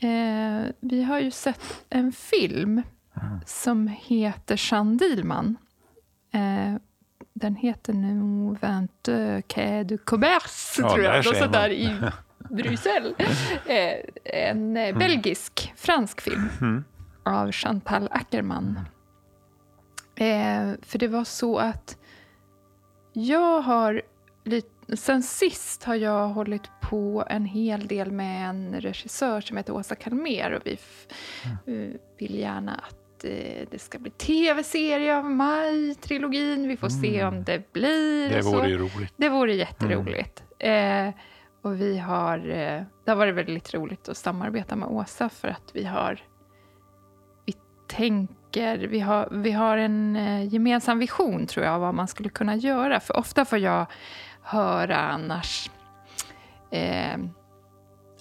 Eh, vi har ju sett en film som heter Jeanne Dielman. Eh, den heter nu Vingt Quai du Commerce, Ja, tror jag. Något sånt där i Bryssel. Eh, en eh, belgisk, fransk film Mm. av Chantal Ackerman. Eh, för det var så att jag har lite, sen sist har jag hållit på en hel del med en regissör som heter Åsa Kalmer och vi Mm. eh, vill gärna att eh, det ska bli tv-serie av Maj-trilogin. Vi får se om det blir Mm. Det och så. vore ju roligt. Det vore jätteroligt. Eh, och vi har, eh, det har varit väldigt roligt att samarbeta med Åsa för att vi har, vi tänker, vi har, vi har en gemensam vision tror jag vad man skulle kunna göra. För ofta får jag höra annars eh,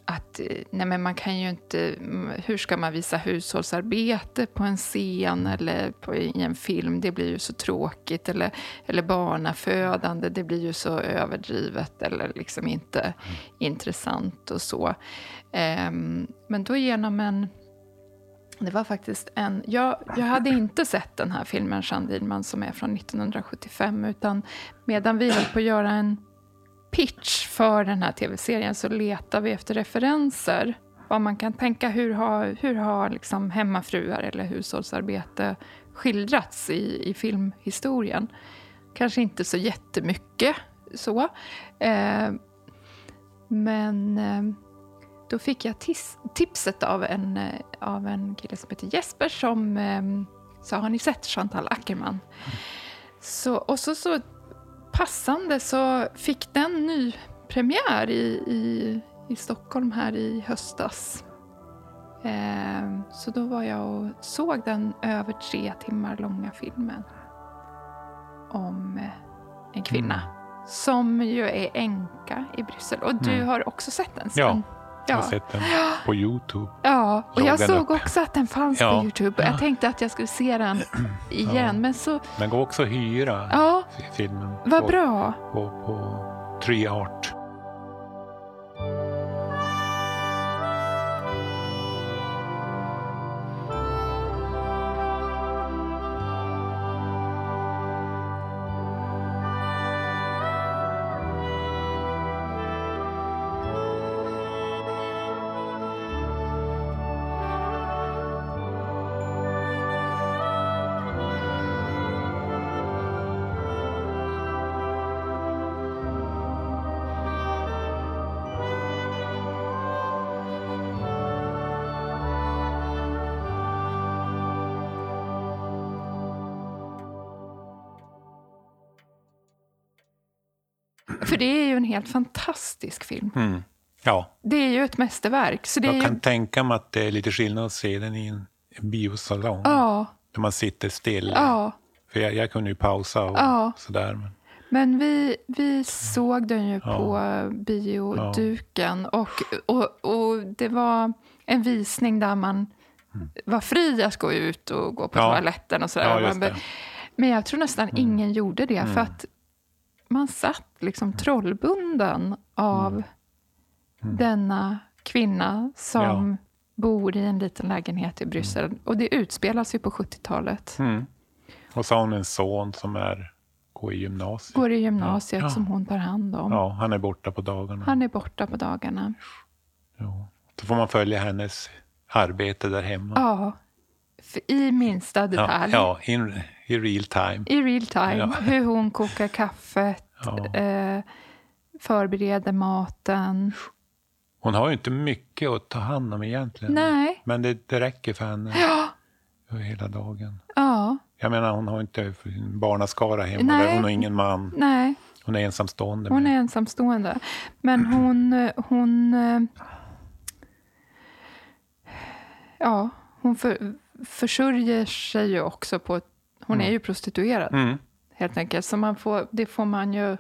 att eh, nej men man kan ju inte, mm, hur ska man visa hushållsarbete på en scen eller på, i en film? Det blir ju så tråkigt. Eller, eller barnafödande, det blir ju så överdrivet eller liksom inte intressant och så. Ehm, men då genom en... Det var faktiskt en... Jag, jag hade inte sett den här filmen, Jeanne Dielman, som är från 1975, utan medan vi höll på att göra en pitch för den här tv-serien så letar vi efter referenser. Vad man kan tänka, hur har, hur har liksom hemmafruar eller hushållsarbete skildrats i, i filmhistorien? Kanske inte så jättemycket så. Eh, men eh, då fick jag tis, tipset av en, eh, av en kille som heter Jesper som eh, sa, har ni sett Chantal Ackerman? Så, och så, så passande så fick den ny premiär i, i, i Stockholm här i höstas. Eh, så då var jag och såg den över tre timmar långa filmen om eh, en kvinna som ju är änka i Bryssel. Och du Mm. har också sett den? Ja, Sven? Jag har ja. sett den på Youtube. Ja, och jag såg upp? också att den fanns Ja. på Youtube. Jag tänkte att jag skulle se den igen, men så... Den går också att hyra, Ja, filmen. vad på, bra. På, på Treart. För det är ju en helt fantastisk film. Mm. Ja, Det är ju ett mästerverk. Så det jag ju... kan tänka mig att det är lite skillnad att se den i en, biosalong. Ja, Där man sitter still. ja. För jag, jag kunde ju pausa och Ja. sådär. Men, Men vi, vi såg den ju Ja. på bioduken. Och, och, och det var en visning där man var fri att gå ut och gå på Mm. Ja. toaletten och sådär. ja. Men jag tror nästan Mm. ingen gjorde det. För att man satt liksom trollbunden av Mm. denna kvinna som bor i en liten lägenhet i Bryssel. Och det utspelas ju på 70-talet. Mm. Och så har hon en son som är, går i gymnasiet. Går i gymnasiet Ja. som hon tar hand om. Ja, han är borta på dagarna. Han är borta på dagarna. Ja. Så får man följa hennes arbete där hemma. Ja, i minsta ja, detalj. ja in, i real time. I real time. Ja. Hur hon kokar kaffet, Ja. eh, förbereder maten. Hon har ju inte mycket att ta hand om egentligen. Nej. Men det, det räcker för henne Ja. hela dagen. Ja, Jag menar, hon har inte barnaskara hemma. Nej. Hon har ingen man. nej. Hon är ensamstående. Hon är ensamstående. Men hon... eh, hon eh, ja, hon för, försörjer sig ju också på... Hon är ju prostituerad, Mm. helt enkelt. Så man får, det får man ju...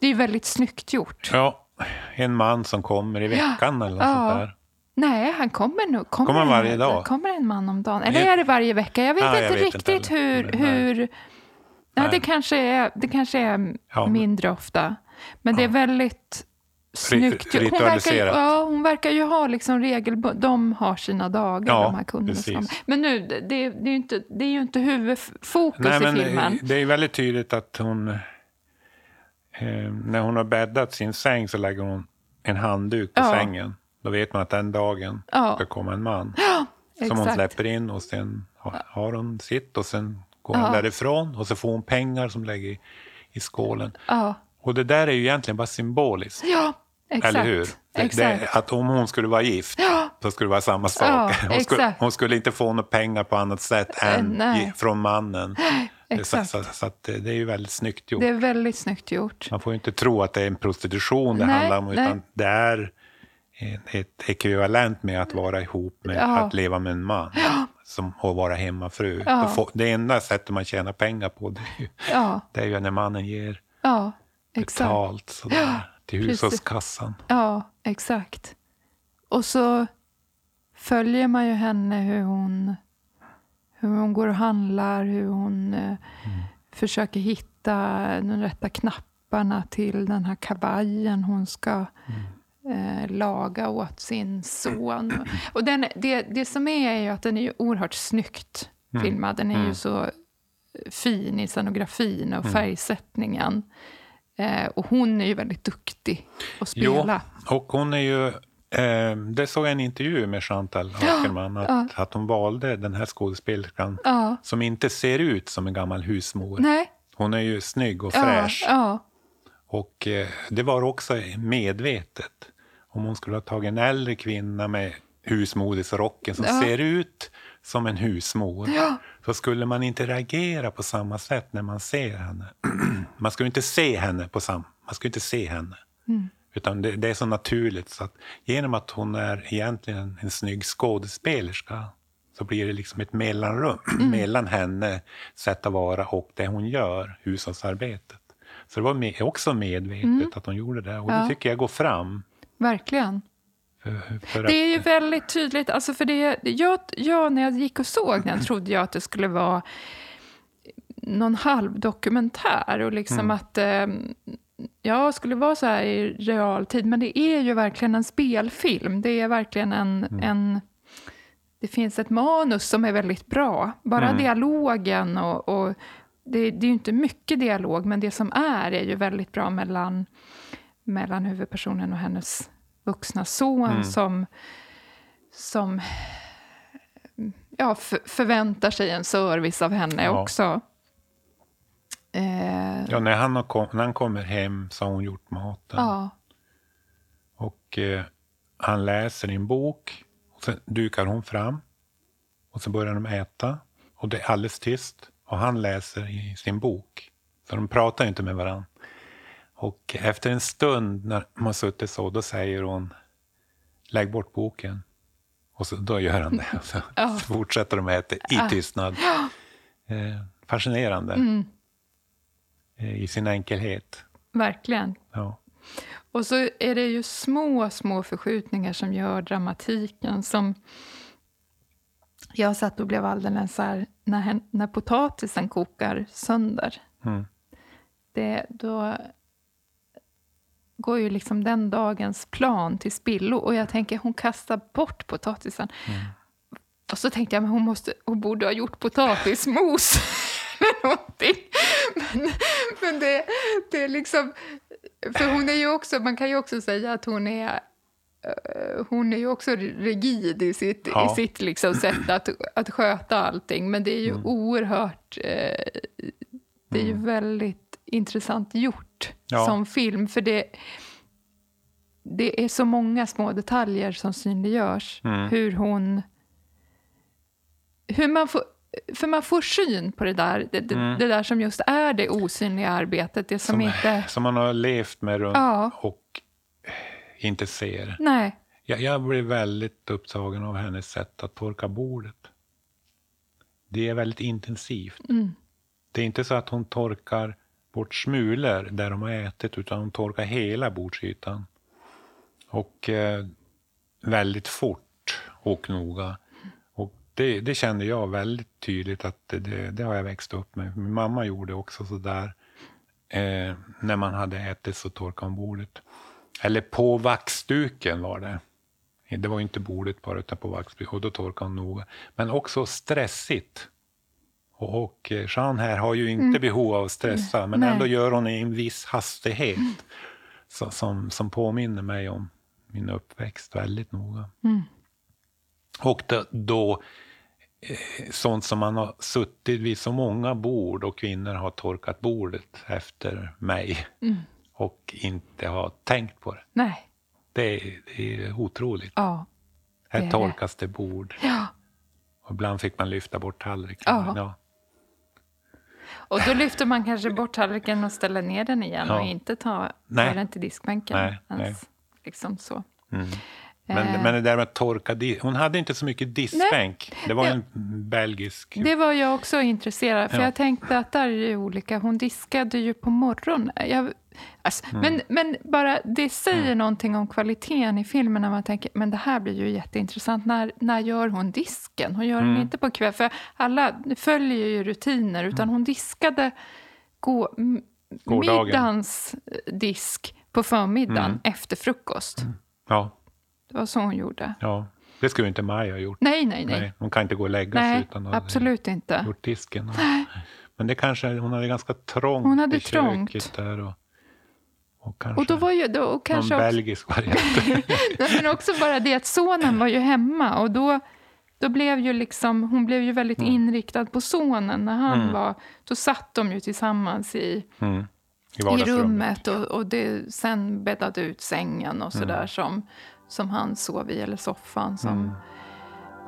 Det är väldigt snyggt gjort. Ja, en man som kommer i veckan eller något Ja. sånt där. Nej, han kommer nog. Kommer, Kommer han varje en- dag? kommer en man om dagen? Eller är det varje vecka? Jag vet Ja, inte jag vet inte riktigt heller. hur... Nej. hur nej. Nej. det, kanske är, det kanske är Ja, mindre ofta. Men det är väldigt snyggt. Hon verkar, ja, hon verkar ju ha liksom regelbundet... De har sina dagar, Ja, de här kunderna. som- Men nu, det, det, är ju inte, det är ju inte huvudfokus Nej, i men filmen. det är väldigt tydligt att hon... Eh, när hon har bäddat sin säng så lägger hon en handduk på Ja. sängen. Då vet man att den dagen Ja. ska komma en man. Som hon Exakt. släpper in och sen har, har hon sitt och sen går Ja. hon därifrån och så får hon pengar som lägger i, i skålen. Ja, Och det där är ju egentligen bara symboliskt. ja exakt. Eller hur? Det, det, att om hon skulle vara gift så skulle det vara samma sak. Ja, hon, skulle, hon skulle inte få några pengar på annat sätt än nej. i, från mannen. Så, Exakt. så, så att det det är ju väldigt snyggt gjort. Det är väldigt snyggt gjort. Man får ju inte tro att det är en prostitution det Nej, handlar om, nej. utan det är ett ekvivalent med att vara ihop med Ja. att leva med en man. Som att vara hemmafru. Ja. Det enda sättet man tjänar pengar på det är ju, Ja, det är ju när mannen ger ja exakt. betalt sådär, till hushållskassan. Ja, exakt. Och så följer man ju henne hur hon, hur hon går och handlar, hur hon eh, försöker hitta de rätta knapparna till den här kavajen hon ska eh, laga åt sin son. Och den, det, det som är är ju att den är ju oerhört snyggt filmad. Den är ju så fin i scenografin och färgsättningen. Eh, och hon är ju väldigt duktig att spela. Jo, och hon är ju... Eh, det såg jag en intervju med Chantal Ackerman, att, att hon valde den här skådespelerskan Ja. som inte ser ut som en gammal husmor. Nej. Hon är ju snygg och Ja, fräsch. ja, Och eh, det var också medvetet. Om hon skulle ha tagit en äldre kvinna med husmodersrocken som Ja. ser ut som en husmor så skulle man inte reagera på samma sätt när man ser henne. man skulle inte se henne på sam man skulle inte se henne. Mm. Utan det, det är så naturligt så att genom att hon är egentligen en, snygg skådespelerska så blir det liksom ett mellanrum Mm. mellan henne sätt att vara och det hon gör, hushållsarbetet. Så det var med, också medvetet att hon gjorde det och Mm. Ja. det tycker jag går fram. verkligen. Det är ju väldigt tydligt. Alltså för det, jag, jag, när jag gick och såg den trodde jag att det skulle vara någon halvdokumentär. Och liksom att eh, ja, skulle vara så här i realtid. Men det är ju verkligen en spelfilm. Det är verkligen en... en det finns ett manus som är väldigt bra. Bara dialogen och... och det, det är ju inte mycket dialog, men det som är är ju väldigt bra mellan, mellan huvudpersonen och hennes vuxna son som, som ja, för, förväntar sig en service av henne Ja. också. Eh, Ja, när han, kom, när han kommer hem så har hon gjort maten. ja, Och eh, han läser i en bok. Och sen dukar hon fram. Och så börjar de äta. Och det är alldeles tyst. Och han läser i sin bok. Så de pratar inte med varandra. Och efter en stund när har suttit så, då säger hon lägg bort boken. Och så, då gör han det. Så, så fortsätter de äta i tystnad. Eh, fascinerande. Eh, I sin enkelhet. verkligen. Ja. Och så är det ju små, små förskjutningar som gör dramatiken. Som jag satt och blev alldeles så här, när, när potatisen kokar sönder. Mm. Det, då går ju liksom den dagens plan till spillo. Och jag tänker, hon kastar bort potatisen. Och så tänkte jag, men hon, måste, hon borde ha gjort potatismos. eller någonting. Men, men det, det är liksom... För hon är ju också, man kan ju också säga att hon är eh, hon är ju också rigid i sitt, Ja. i sitt liksom sätt att, att sköta allting. Men det är ju oerhört... Eh, det är ju väldigt intressant gjort Ja. som film. För det, det är så många små detaljer som synliggörs. Hur hon... Hur man får, för man får syn på det där, det, det, det där som just är det osynliga arbetet. Det som, Som, inte... som man har levt med runt Ja. och inte ser. Nej. Jag, jag blev väldigt upptagen av hennes sätt att torka bordet. Det är väldigt intensivt. Det är inte så att hon torkar bort smulor där de har ätit, utan de torkar hela bordsytan. Och eh, väldigt fort och noga. Och det, det kände jag väldigt tydligt att det, det, det har jag växt upp med. Min mamma gjorde också sådär. Eh, när man hade ätit så torkade hon bordet. Eller på vaxduken var det. Det var inte bordet bara, utan på vaxduken. Och då torkade hon noga. Men också stressigt. Och, eh, Jean här har ju inte mm. behov av att stressa, men Nej. ändå gör hon i en viss hastighet. Mm. Så, som, som påminner mig om min uppväxt väldigt noga. Mm. Och då, då eh, sånt som man har suttit vid så många bord och kvinnor har torkat bordet efter mig mm. och inte har tänkt på det. Nej. Det, är, det är otroligt. Ja, det Här torkas det bord. Ja. Och ibland fick man lyfta bort tallriken. Ja. Och då lyfter man kanske bort tallriken och ställer ner den igen ja. och inte tar den till diskbänken. Nej, nej. Liksom så. Mm. Men, eh. men det där med att torka, hon hade inte så mycket diskbänk. Nej. Det var en belgisk... Det var jag också intresserad för ja. jag tänkte att där är det olika. Hon diskade ju på morgonen. Jag, alltså, mm. men, men bara det säger mm. någonting om kvaliteten i filmen när man tänker, men det här blir ju jätteintressant. När, när gör hon disken? Hon gör mm. den inte på kväll, för alla följer ju rutiner, utan mm. hon diskade gå, middagens disk på förmiddagen mm. efter frukost. Mm. Ja. Det var så hon gjorde. Ja, det skulle inte Maja ha gjort. Nej, nej, nej. nej hon kan inte gå och lägga sig utan att absolut inte. gjort disken. Och, men det kanske, hon hade ganska trångt hon hade i trångt. köket där. Och, och, kanske och då var ju, då, och kanske någon också, belgisk variant. men också bara det att sonen var ju hemma och då, då blev ju liksom, hon blev ju väldigt mm. inriktad på sonen när han mm. var... Då satt de ju tillsammans i, mm. I, i, rummet och, och det, sen bäddade ut sängen och sådär mm. som som han sov i, eller soffan. Som,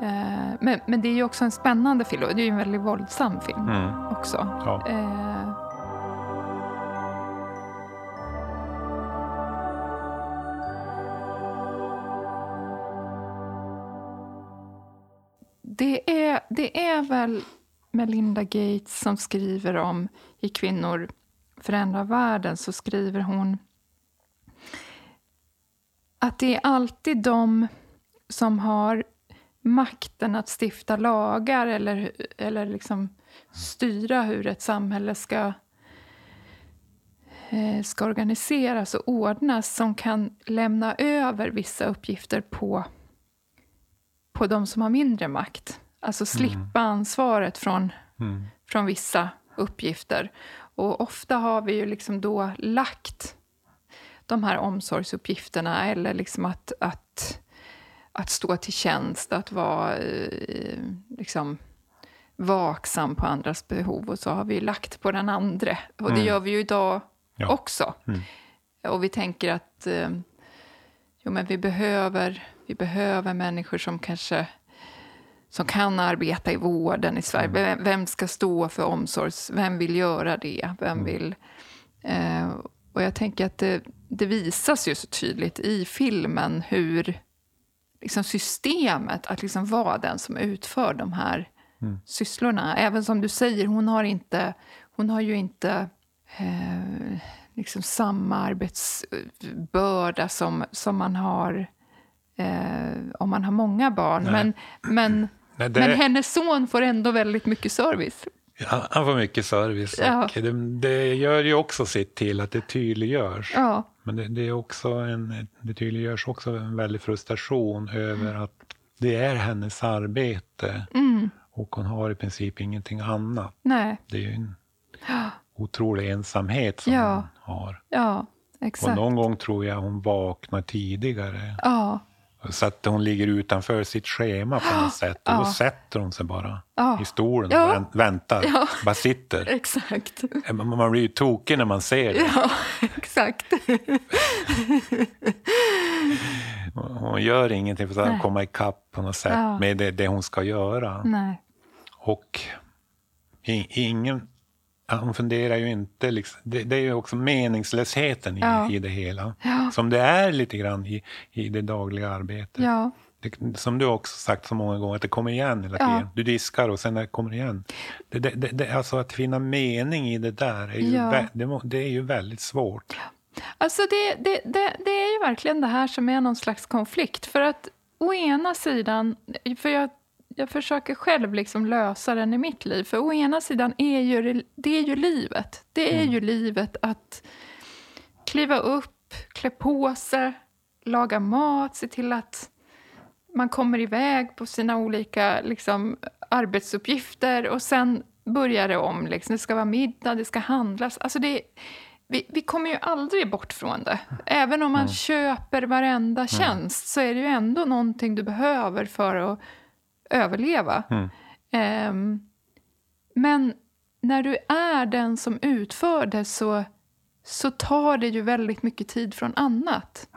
mm. eh, men, men det är ju också en spännande film, och det är ju en väldigt våldsam film mm. också. Ja. Eh, det, är, det är väl Melinda Gates som skriver om i Kvinnor förändrar världen, så skriver hon att det är alltid de som har makten att stifta lagar eller, eller liksom styra hur ett samhälle ska, eh, ska organiseras och ordnas som kan lämna över vissa uppgifter på, på de som har mindre makt. Alltså slippa mm. ansvaret från, mm. från vissa uppgifter. Och ofta har vi ju liksom då lagt de här omsorgsuppgifterna eller liksom att, att, att stå till tjänst, att vara eh, liksom, vaksam på andras behov. Och så har vi lagt på den andra. Och det mm. gör vi ju idag ja. också. Mm. Och vi tänker att eh, jo, men vi, behöver, vi behöver människor som kanske som kan arbeta i vården i Sverige. Mm. Vem ska stå för omsorgs... Vem vill göra det? Vem mm. vill... Eh, och jag tänker att det, det visas ju så tydligt i filmen hur liksom systemet, att liksom vara den som utför de här mm. sysslorna. Även som du säger, hon har, inte, hon har ju inte eh, liksom samma arbetsbörda som, som man har eh, om man har många barn. Men, men, Nej, det... men hennes son får ändå väldigt mycket service. Ja, han får mycket service. Ja. Det, det, gör ju också sitt till att det tydliggörs. Ja. Men det, det, är också en, det tydliggörs också en väldig frustration över att det är hennes arbete. Mm. Och hon har i princip ingenting annat. Nej. Det är ju en otrolig ensamhet som ja. hon har. Ja, exakt. Och någon gång tror jag hon vaknar tidigare. Ja. Så att hon ligger utanför sitt schema på något sätt. Och då sätter hon sig bara i stolen och väntar. Ja. Bara sitter. Exakt. Eh, man blir ju tokig när man ser det. Ja, exakt. hon gör ingenting för att komma ikapp på något sätt med det, det, hon ska göra. Nej. Och ingen hon funderar ju inte... Liksom, det, det, är ju också meningslösheten i, ja. i det hela. Ja. Som det är lite grann i, i det dagliga arbetet. Ja. Det, som du också sagt så många gånger, att det kommer igen hela tiden. Du diskar och sen det kommer igen. Det, det, det, alltså att finna mening i det där, är ju, det, är ju väldigt svårt. Alltså det, det, det, det är ju verkligen det här som är någon slags konflikt. För att å ena sidan, för jag jag försöker själv liksom lösa den i mitt liv. För å ena sidan är ju det är ju livet. Det är mm. ju livet att kliva upp klä på sig, laga mat, se till att man kommer iväg på sina olika liksom, arbetsuppgifter och sen börjar det om. Liksom. Det ska vara middag, det ska handlas. Alltså det, vi, vi kommer ju aldrig bort från det. Även om man mm. köper varenda tjänst så är det ju ändå någonting du behöver för att överleva. Mm. Um, men när du är den som utför det så, så tar det ju väldigt mycket tid från annat.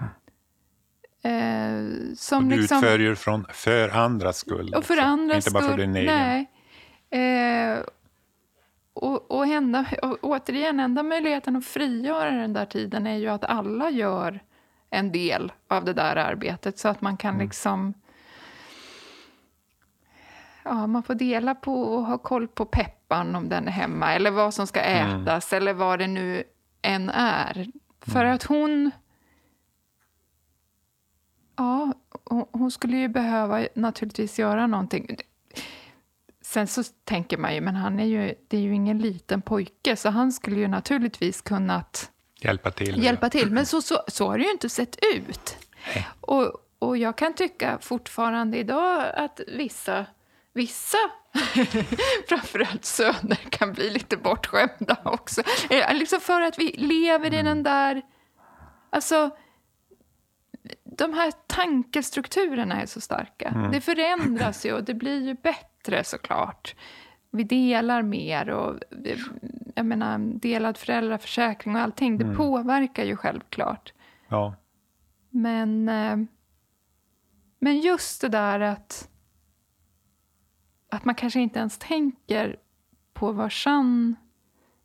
Eh, som och du liksom, utför ju från, för andras skull. Och för också. andras Inte bara för din egen. Nej. Eh, och, och, hända, och återigen, enda möjligheten att frigöra den där tiden är ju att alla gör en del av det där arbetet så att man kan mm. liksom... Ja, man får dela på och ha koll på peppan om den är hemma eller vad som ska mm. ätas mm. eller vad det nu än är. För mm. att hon... Ja, hon skulle ju behöva naturligtvis göra någonting. Sen så tänker man ju, men han är ju, det är ju ingen liten pojke, så han skulle ju naturligtvis kunnat hjälpa till. Hjälpa till. Men så, så, så har det ju inte sett ut. Och, och jag kan tycka fortfarande idag att vissa, vissa framförallt söner kan bli lite bortskämda också. Eh, liksom för att vi lever i den mm. där... Alltså, de här tankestrukturerna är så starka. Mm. Det förändras ju och det blir ju bättre såklart. Vi delar mer och jag menar, delad föräldraförsäkring och allting. Det mm. påverkar ju självklart. Ja. Men, eh, men just det där att, att man kanske inte ens tänker på vad Jeanne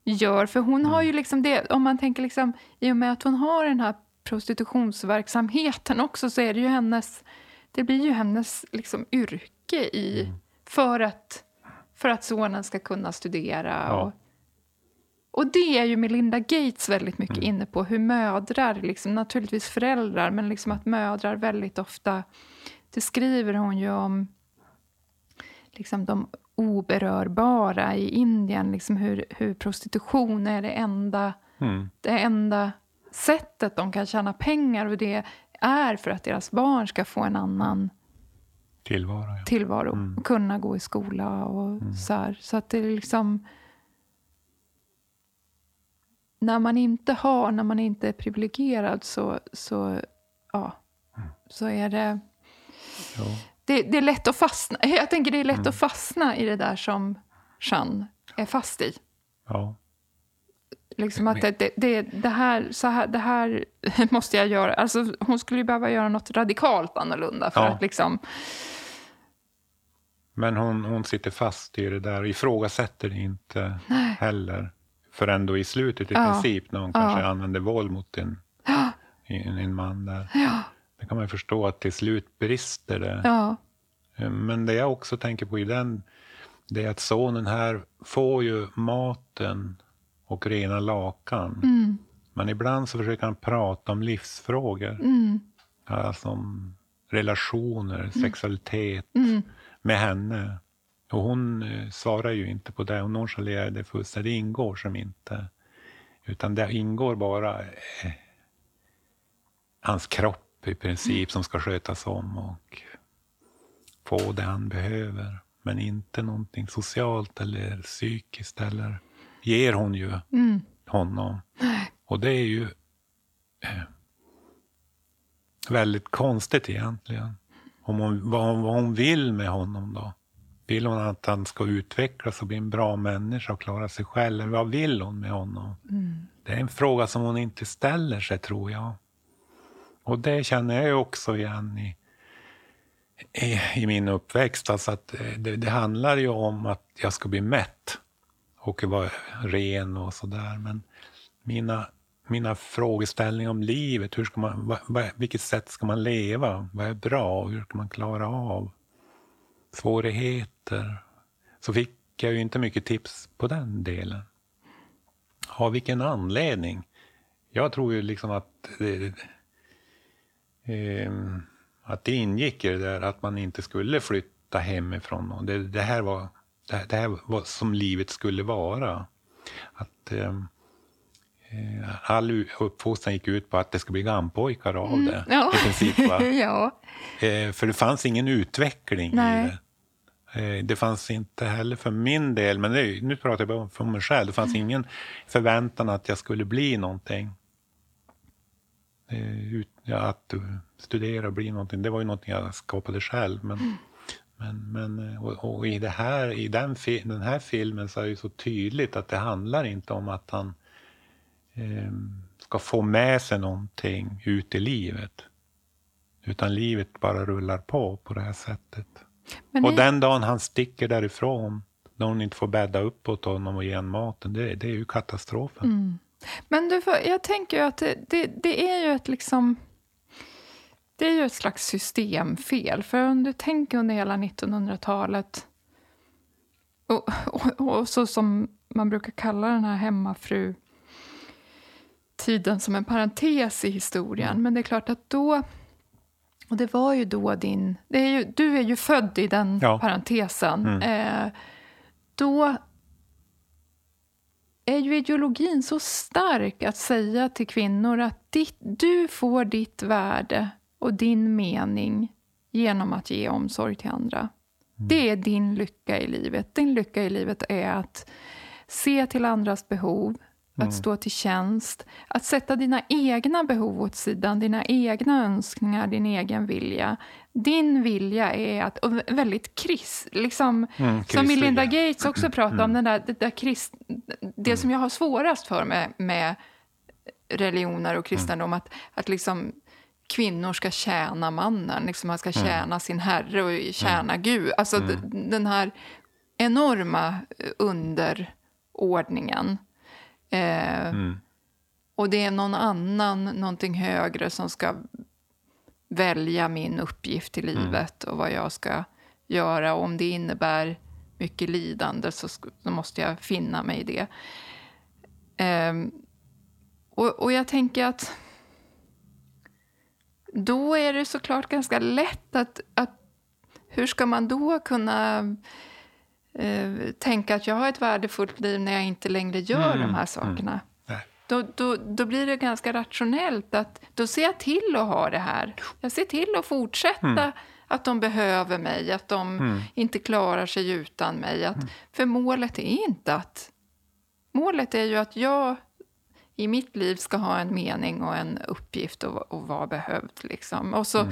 gör. För hon mm. har ju liksom det, om man tänker liksom, i och med att hon har den här prostitutionsverksamheten också så är det ju hennes, det blir ju hennes liksom yrke i mm för att, för att sonen ska kunna studera. Ja. Och, och det är ju Melinda Gates väldigt mycket mm. inne på, hur mödrar, liksom, naturligtvis föräldrar, men liksom att mödrar väldigt ofta, det skriver hon ju om liksom de oberörbara i Indien, liksom hur, hur prostitution är det enda, mm. det enda sättet de kan tjäna pengar och det är för att deras barn ska få en annan tillvaro. Ja. tillvaro mm. och kunna gå i skola och mm. så här. Så att det är liksom... När man inte har, när man inte är privilegierad så, så, ja, mm. så är det, ja. Det... Det är lätt att fastna. Jag tänker det är lätt mm. att fastna i det där som Jeanne är fast i. Ja. Liksom att det, det, det, här, så här, det här måste jag göra. Alltså, hon skulle ju behöva göra något radikalt annorlunda för ja. att liksom men hon, hon sitter fast i det där och ifrågasätter inte Nej. heller. Förrän då i slutet i ja. princip när hon ja. kanske använder våld mot en, en, en, man där. Ja. Det kan man ju förstå att till slut brister det. Ja. Eh, men det jag också tänker på i den, det är att sonen här får ju maten och rena lakan. Mm. Men ibland så försöker han prata om livsfrågor. Mm. Alltså om relationer, mm. sexualitet. Mm med henne. Och hon eh, svarar ju inte på det, hon nonchalerar det fullständigt. Det ingår som inte. Utan det ingår bara eh, hans kropp i princip som ska skötas om och få det han behöver. Men inte någonting socialt eller psykiskt eller ger hon ju mm. honom. Och det är ju eh, väldigt konstigt egentligen om hon, vad, vad hon vill med honom då. Vill hon att han ska utvecklas och bli en bra människa och klara sig själv? Eller vad vill hon med honom? Mm. Det är en fråga som hon inte ställer sig, tror jag. Och det känner jag också igen i, i, i min uppväxt. Alltså att eh, det, det, handlar ju om att jag ska bli mätt och vara ren och sådär. Men mina mina frågeställningar om livet. Hur ska man, va, va, vilket sätt ska man leva? Vad är bra? Hur ska man klara av svårigheter? Så fick jag ju inte mycket tips på den delen. Av vilken anledning? Jag tror ju liksom att det, eh, att det ingick i det där att man inte skulle flytta hemifrån. Det, det här var det, det här var som livet skulle vara. Att... Eh, eh, all uppfostran gick ut på att det ska bli gampojkar av Mm, det. ja. I princip, ja. Eh, för det fanns ingen utveckling Nej. i det. Eh, Det fanns inte heller för min del, men det nu pratar jag bara för mig själv, det fanns ingen förväntan att jag skulle bli någonting. Eh, ut, ja, att eh, studera och bli någonting, det var ju någonting jag skapade själv. Men, men, men, eh, och, och i, det här, i den, den här filmen så är det ju så tydligt att det handlar inte om att han eh, ska få med sig någonting ut i livet. Utan livet bara rullar på på det här sättet. Men och det- den dagen han sticker därifrån, när hon inte får bädda upp åt honom och ge honom maten, det, det är ju katastrofen. Mm. Men du, jag tänker ju att det, det, det är ju ett liksom... Det är ju ett slags systemfel. För om du tänker under hela 1900-talet och, och, och så som man brukar kalla den här hemmafru tiden som en parentes i historien. Men det är klart att då... Och det var ju då din... Det är ju, du är ju född i den Ja. parentesen. Eh, då är ju ideologin så stark att säga till kvinnor att ditt, du får ditt värde och din mening genom att ge omsorg till andra. Det är din lycka i livet. Din lycka i livet är att se till andras behov, att stå till tjänst, att sätta dina egna behov åt sidan, dina egna önskningar, din egen vilja. Din vilja är att, och väldigt kris, liksom, Mm, som Melinda. Gates också pratade om, den där, det, där krist, det som jag har svårast för med, med religioner och kristendom, att, att liksom kvinnor ska tjäna mannen, liksom man ska tjäna sin herre och tjäna Gud. Alltså d- den här enorma eh, underordningen. Eh, Mm. och det är någon annan, någonting högre som ska välja min uppgift i livet och vad jag ska göra. Och om det innebär mycket lidande så, så måste jag finna mig i det. Ehm, och, och jag tänker att då är det såklart ganska lätt att, att hur ska man då kunna eh, tänka att jag har ett värdefullt liv när jag inte längre gör Mm, de här sakerna? Nej. Då, då, då blir det ganska rationellt att då ser jag till att ha det här. Jag ser till att fortsätta att de behöver mig, att de inte klarar sig utan mig. Att, För målet är inte att... Målet är ju att jag i mitt liv ska ha en mening och en uppgift och, och vara behövd. Liksom. Och så,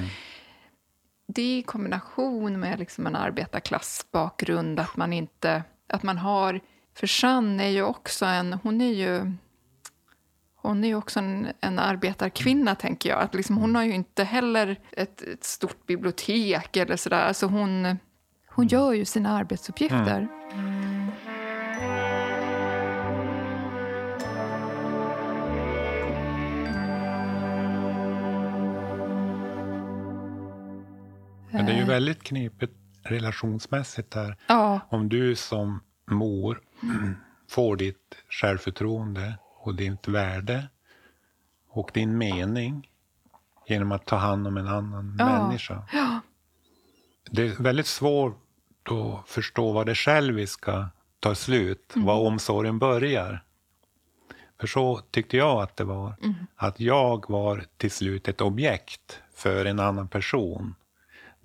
Det i kombination med liksom en arbetarklassbakgrund, att man inte... Att man har... För Jeanne är ju också en... Hon är ju... Hon är ju också en, en arbetarkvinna, tänker jag. Att liksom, hon har ju inte heller ett, ett stort bibliotek eller sådär. Alltså hon, hon gör ju sina arbetsuppgifter. Men väldigt knepigt relationsmässigt där. Ja, Om du som mor får ditt självförtroende och ditt värde och din mening genom att ta hand om en annan Ja. människa. Det är väldigt svårt att förstå var det själviska tar slut, var omsorgen börjar. För så tyckte jag att det var. Att jag var till slut ett objekt för en annan person.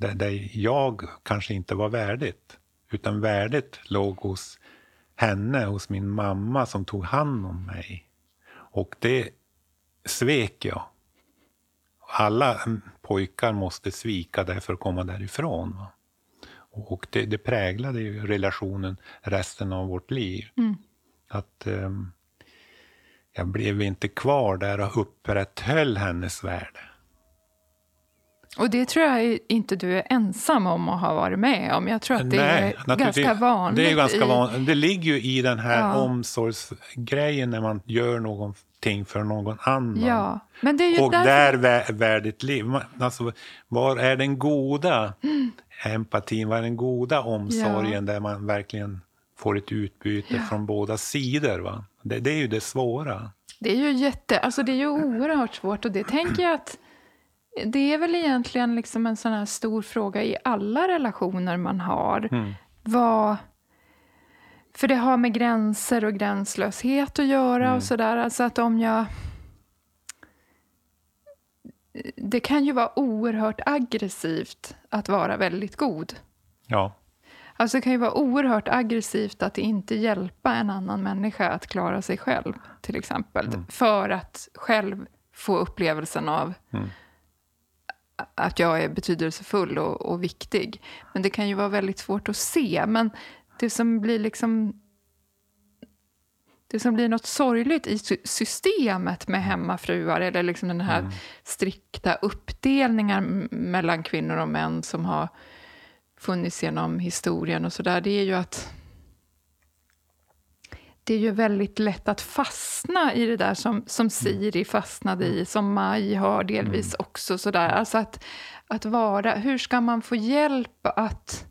Där, där jag kanske inte var värdigt. Utan värdet låg hos henne, hos min mamma som tog hand om mig. Och det svek jag. Alla mm, pojkar måste svika det för att komma därifrån. Va? Och det, det präglade ju relationen resten av vårt liv. Att ehm, jag blev inte kvar där och upprätthöll hennes värde. Och det tror jag inte du är ensam om att ha varit med om. Jag tror att det är naturligtvis. ganska vanligt. Det är ganska i- vanligt. Det ligger ju i den här Ja. omsorgsgrejen när man gör någonting för någon annan. Ja, men det är ju och därför... där vä- värdigt liv. Alltså, var är den goda Mm. empatin? Var är den goda omsorgen där man verkligen får ett utbyte Ja. från båda sidor? Va? Det, det är ju det svåra. Det är ju jätte, alltså det är ju oerhört svårt och det tänker jag att det är väl egentligen liksom en sån här stor fråga i alla relationer man har. Mm. Vad, för det har med gränser och gränslöshet att göra Mm. och sådär. Alltså att om jag... Det kan ju vara oerhört aggressivt att vara väldigt god. Ja, Alltså det kan ju vara oerhört aggressivt att inte hjälpa en annan människa att klara sig själv, till exempel. För att själv få upplevelsen av Mm. Att jag är betydelsefull och, och viktig. Men det kan ju vara väldigt svårt att se. Men det som blir liksom... Det som blir något sorgligt i sy- systemet med hemmafruar eller liksom den här strikta uppdelningen mellan kvinnor och män som har funnits genom historien och sådär, det är ju att det är ju väldigt lätt att fastna i det där som, som Siri fastnade i, som Maj har delvis också. Sådär. Alltså att, att vara, hur ska man få hjälp att...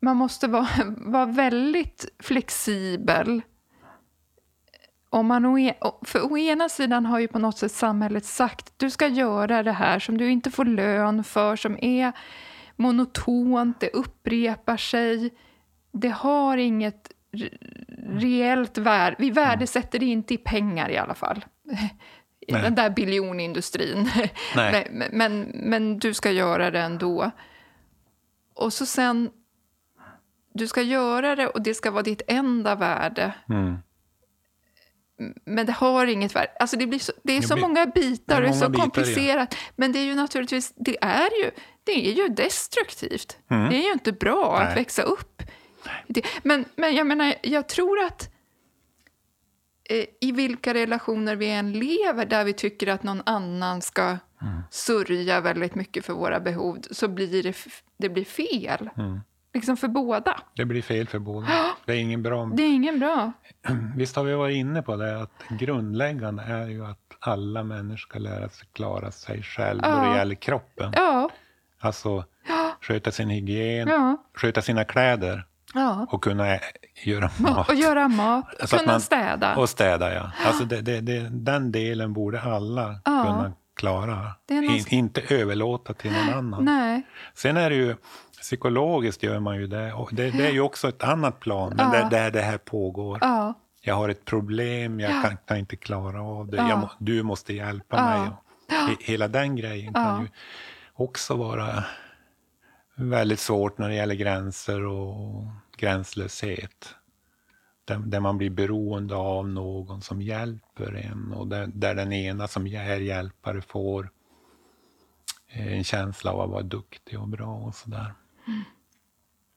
Man måste vara, vara väldigt flexibel. Om man å, e- för å ena sidan har ju på något sätt samhället sagt du ska göra det här som du inte får lön för, som är monotont, det upprepar sig. Det har inget reellt värde. Vi värdesätter det inte i pengar i alla fall. I Nej. Den där biljonindustrin. Nej. Men, men, men du ska göra det ändå. Och så sen, du ska göra det och det ska vara ditt enda värde. mm. Men det har inget värde. Alltså det, blir så, det är så många bitar och det är så bitar, ja. komplicerat. Men det är ju naturligtvis, det är ju, det är ju destruktivt. Mm. Det är ju inte bra att Nej. växa upp. Men, men jag menar, jag tror att eh, i vilka relationer vi än lever där vi tycker att någon annan ska Mm. sörja väldigt mycket för våra behov så blir det, det blir fel. Mm. Liksom för båda. Det blir fel för båda. Det är ingen bra... Det är ingen bra. Visst har vi varit inne på det att grundläggande är ju att alla människor ska lära sig klara sig själv då Ja. det gäller kroppen. Ja, Alltså sköta sin hygien, ja, sköta sina kläder ja. och kunna göra mat. Och göra mat, Så kunna man- städa. Och städa, ja. Alltså det, det, det, den delen borde alla Ja. kunna klara. In, inte överlåta till någon annan. Nej, Sen är det ju, psykologiskt gör man ju det. Och det, det är ju också ett annat plan, men Ja. där, där det här pågår. ja, Jag har ett problem, jag Ja. kan, kan inte klara av det. Ja. Jag du måste hjälpa mig. Och he, hela den grejen kan ju också vara väldigt svårt när det gäller gränser och gränslöshet. Där, där man blir beroende av någon som hjälper en och där, där den ena som är hjälpare får eh, en känsla av att vara duktig och bra och sådär.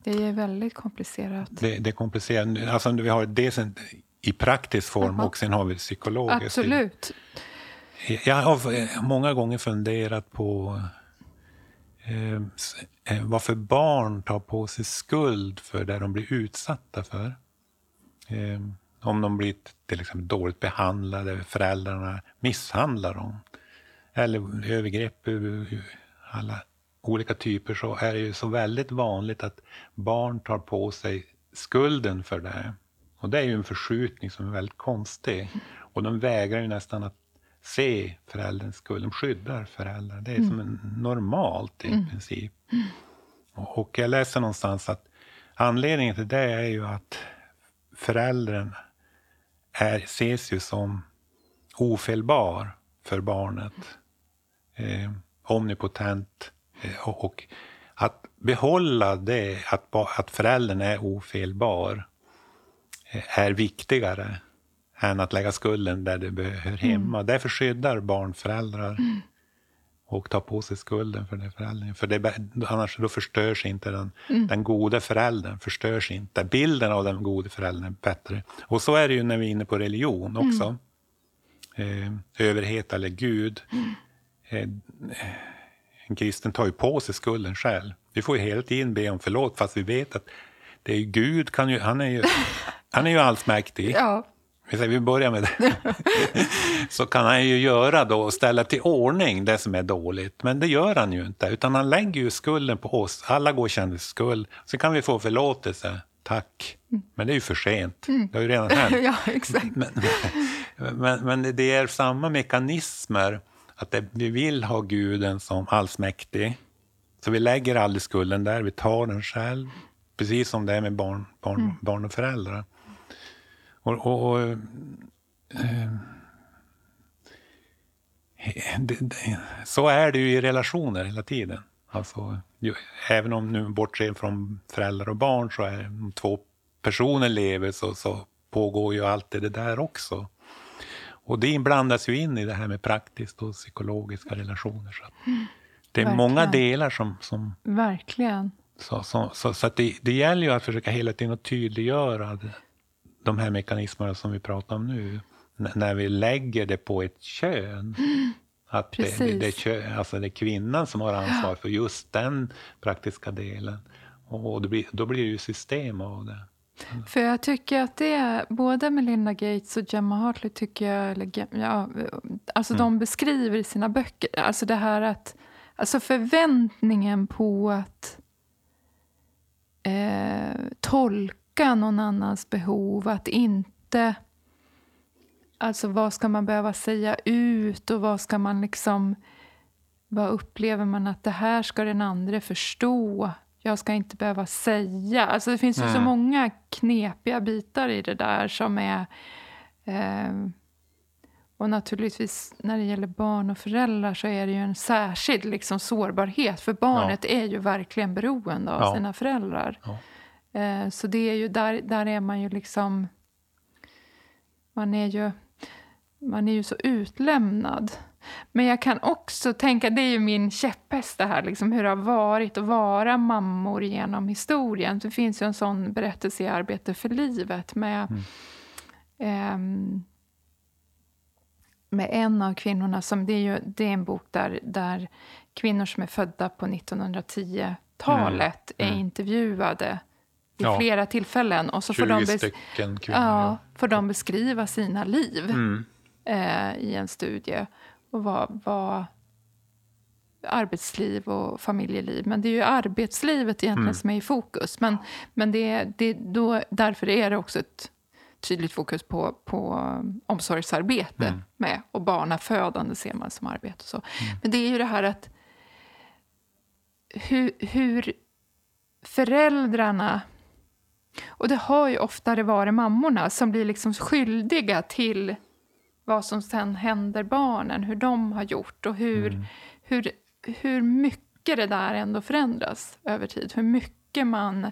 det är väldigt komplicerat. Det, det är komplicerat. Alltså, vi har dels en, i praktisk form och sen har vi det psykologiskt. Absolut. Jag har många gånger funderat på Ehm, eh, varför barn tar på sig skuld för det de blir utsatta för. Eh, om de blir till exempel dåligt behandlade, föräldrarna misshandlar dem. Eller övergrepp alla olika typer så är det ju så väldigt vanligt att barn tar på sig skulden för det. Och det är ju en förskjutning som är väldigt konstig. Och de vägrar ju nästan att se förälderns skuld. De skyddar föräldrar. Det är som en normalt i princip. Och och jag läser någonstans att anledningen till det är ju att föräldern är, ses ju som ofelbar för barnet. Eh, omnipotent. Eh, och, och att behålla det, att, att föräldern är ofelbar, eh, är viktigare än att lägga skulden där det hör hemma. Därför skyddar barn föräldrar och tar på sig skulden för det föräldern. För det, annars då förstörs inte den, den gode föräldern. Förstörs inte. Bilden av den gode föräldern är bättre. Och så är det ju när vi är inne på religion också. Eh, överhet eller Gud. Eh, en kristen tar ju på sig skulden själv. Vi får ju hela tiden be om förlåt fast vi vet att det är Gud, kan ju, han, är ju, han är ju allsmäktig. Ja, Vi börjar med det. så kan han ju göra då ställa till ordning det som är dåligt. Men det gör han ju inte, utan han lägger ju skulden på oss. Alla går skuld. Så kan vi få förlåtelse. Tack. Men det är ju för sent. Det har ju redan hänt. ja exakt. Men, men, men det är samma mekanismer. Att det, vi vill ha guden som allsmäktig. Så vi lägger aldrig skulden där, vi tar den själv. precis som det är med barn, barn, Mm. barn och föräldrar. Och, och, och, eh, det, det, så är det ju i relationer hela tiden. Alltså, ju, även om nu bortser från föräldrar och barn så är om två personer lever så, så pågår ju alltid det där också. Och det blandas ju in i det här med praktiskt och psykologiska relationer. Så att det är Verkligen. många delar som, som Verkligen. så, så, så, så att det, det gäller ju att försöka hela tiden att tydliggöra det- de här mekanismerna som vi pratar om nu. När vi lägger det på ett kön. Att det, det, det, kö, alltså det är kvinnan som har ansvar för just den praktiska delen. Och det blir, då blir det ju system av det. För jag tycker att det är, både Melinda Gates och Gemma Hartley tycker jag, eller, ja, alltså de beskriver i sina böcker, alltså det här att, alltså förväntningen på att eh, tolka någon annans behov, att inte, alltså vad ska man behöva säga ut och vad ska man liksom, vad upplever man att det här ska den andra förstå? Jag ska inte behöva säga. Alltså det finns ju så många knepiga bitar i det där som är... Eh, och naturligtvis när det gäller barn och föräldrar så är det ju en särskild liksom, sårbarhet. För barnet är ju verkligen beroende av Ja. sina föräldrar. Ja. Eh, så det är ju, där, där är man ju liksom... Man är ju, man är ju så utlämnad. Men jag kan också tänka, det är ju min käpphäst det här, liksom, hur det har varit att vara mammor genom historien. Det finns ju en sån berättelse i Arbete för livet med, ehm, med en av kvinnorna. Som, det, är ju, det är en bok där, där kvinnor som är födda på 1910-talet är intervjuade vid Ja. flera tillfällen. Och så får 20 de, stycken kvinnor. ja, får de beskriva sina liv Mm. eh, i en studie. Och vad, vad arbetsliv och familjeliv. Men det är ju arbetslivet egentligen som är i fokus. Men, men det, det, då, därför är det också ett tydligt fokus på, på omsorgsarbete med. Och barnafödande ser man som arbete. Och så. Men det är ju det här att hur, hur föräldrarna och det har ju oftare varit mammorna som blir liksom skyldiga till vad som sen händer barnen, hur de har gjort och hur, hur, hur mycket det där ändå förändras över tid. Hur mycket man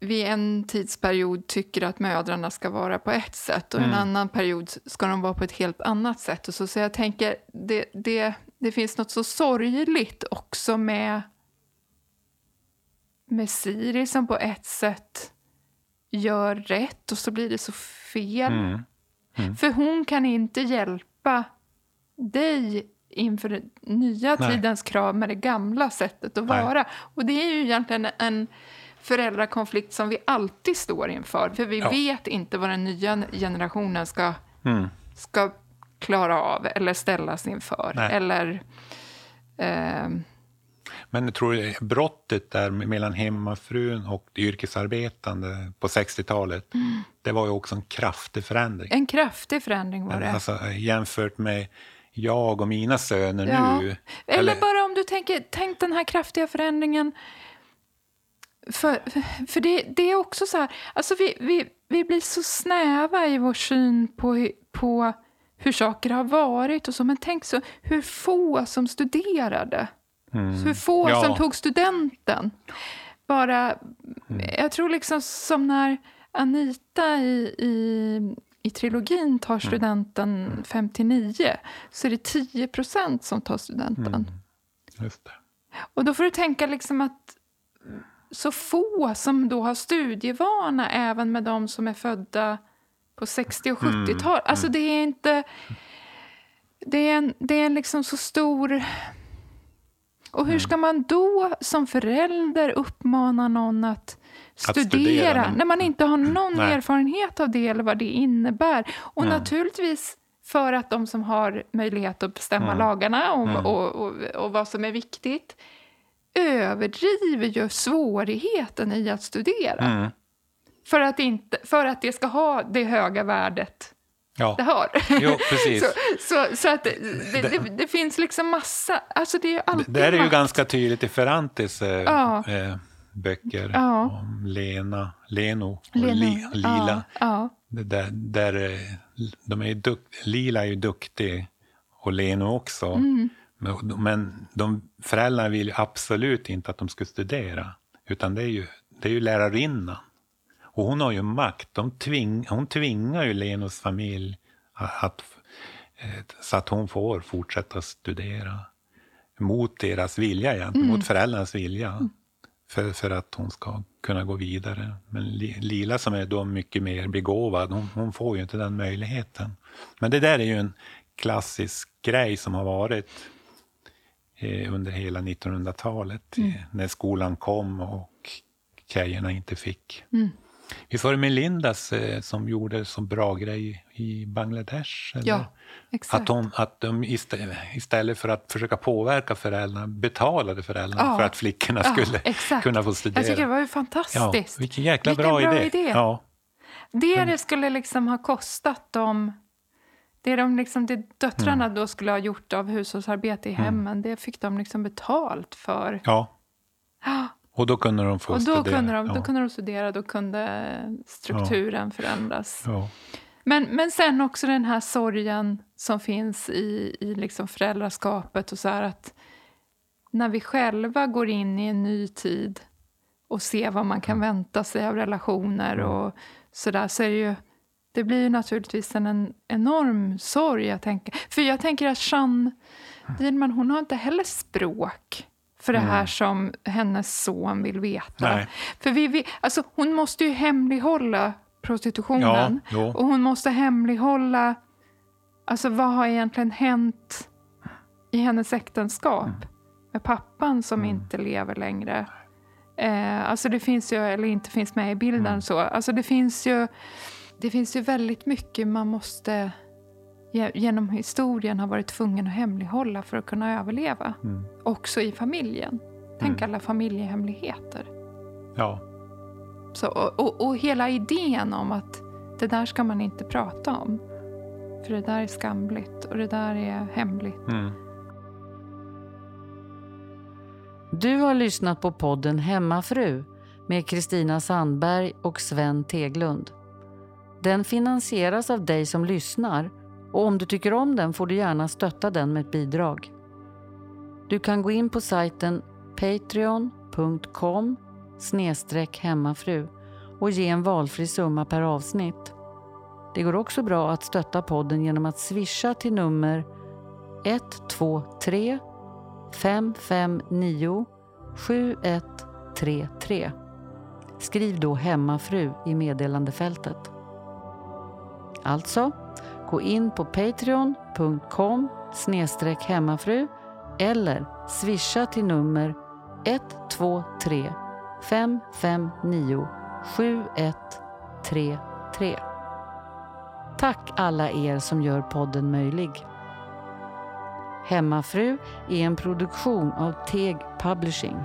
vid en tidsperiod tycker att mödrarna ska vara på ett sätt och en annan period ska de vara på ett helt annat sätt. Och så, så jag tänker, det, det, det finns något så sorgligt också med med Siri som på ett sätt gör rätt och så blir det så fel. Mm. För hon kan inte hjälpa dig inför den nya Nej. tidens krav med det gamla sättet att Nej. vara. Och det är ju egentligen en föräldrakonflikt som vi alltid står inför. För vi Ja. vet inte vad den nya generationen ska, Mm. ska klara av eller ställas inför. Nej. Eller... ehm, Men tror brottet där mellan hemmafrun och det yrkesarbetande på 60-talet, Mm. det var ju också en kraftig förändring. en kraftig förändring var det. Alltså, jämfört med jag och mina söner Ja. nu. Eller, bara om du tänker, tänk den här kraftiga förändringen. För, för det, det är också så här, alltså vi, vi, vi blir så snäva i vår syn på, på hur saker har varit och så. Men tänk så, hur få som studerade. Så hur få Ja. som tog studenten. Bara, jag tror liksom som när Anita i, i, i trilogin tar studenten 59 så är det 10 procent som tar studenten. Just det. Och då får du tänka liksom att så få som då har studievana även med de som är födda på 60 och 70-tal. Alltså det är inte... Det är en, det är en liksom så stor... Och hur ska man då som förälder uppmana någon att studera, studera, när man inte har någon Nej. erfarenhet av det eller vad det innebär? Och naturligtvis för att de som har möjlighet att bestämma lagarna och, och, och, och vad som är viktigt överdriver ju svårigheten i att studera. Mm. För, att inte, för att det ska ha det höga värdet Ja, det har. jo, precis. så så, så att det, det, det, det finns liksom massa... Alltså det är ju alltid Det där är ju ganska tydligt i Ferrantis eh, Ja. eh, böcker Ja. om Lena, Leno och Lena, Li, Lila. Ja, Där, där, eh, de är ju duk, Lila är ju duktig och Leno också. Mm. Men, men de, föräldrarna vill ju absolut inte att de ska studera. Utan det är ju, det är ju lärarinnan. Och hon har ju makt. De tving, hon tvingar ju Lenos familj att, eh, så att hon får fortsätta studera. Mot deras vilja egentligen, Mm. mot föräldrarnas vilja. För, för att hon ska kunna gå vidare. Men Li- Lila som är då mycket mer begåvad, hon, hon får ju inte den möjligheten. Men det där är ju en klassisk grej som har varit eh, under hela 1900-talet. Mm. eh, När skolan kom och tjejerna inte fick. Mm. Visst var det Melindas eh, som gjorde så bra grej i Bangladesh? Eller? ja exakt. Att, hon, att de istä- istället för att försöka påverka föräldrarna betalade föräldrarna Ja. för att flickorna Ja, skulle exakt. kunna få studera. Jag tycker det var ju ja, fantastiskt. vilken jäkla Vilken bra, bra idé. idé. Ja, Det det skulle liksom ha kostat dem... Det de liksom, det döttrarna Mm. då skulle ha gjort av hushållsarbete i hemmen, det fick de liksom betalt för. ja. Ja, Och då kunde de få Och då studera. kunde, de, ja. då kunde de studera, då kunde strukturen förändras. Ja. Men, men sen också den här sorgen som finns i, i liksom föräldraskapet och så att när vi själva går in i en ny tid och ser vad man kan vänta sig av relationer och så där så är det ju det blir ju naturligtvis en, en enorm sorg. Jag tänker. För jag tänker att Jeanne Dielman, hon har inte heller språk för det här som hennes son vill veta. Nej. För vi, vi, alltså, hon måste ju hemlighålla prostitutionen. Ja. Och hon måste hemlighålla alltså, vad har egentligen hänt i hennes äktenskap Mm. med pappan som inte lever längre. Eh, alltså det finns ju, eller inte finns med i bilden Mm. så. Alltså det finns ju, det finns ju väldigt mycket man måste genom historien har varit tvungen att hemlighålla för att kunna överleva. Mm. Också i familjen. Tänk alla familjehemligheter. ja. Så, och, och, och hela idén om att det där ska man inte prata om. För det där är skamligt och det där är hemligt. Mm. Du har lyssnat på podden Hemmafru med Kristina Sandberg och Sven Teglund. Den finansieras av dig som lyssnar och om du tycker om den får du gärna stötta den med ett bidrag. Du kan gå in på sajten patreon.com hemmafru och ge en valfri summa per avsnitt. Det går också bra att stötta podden genom att swisha till nummer 123 559 7133. Skriv då hemmafru i meddelandefältet. Alltså, gå in på patreon.com hemmafru eller swisha till nummer 123 559 7133. Tack alla er som gör podden möjlig. Hemmafru är en produktion av Teg Publishing.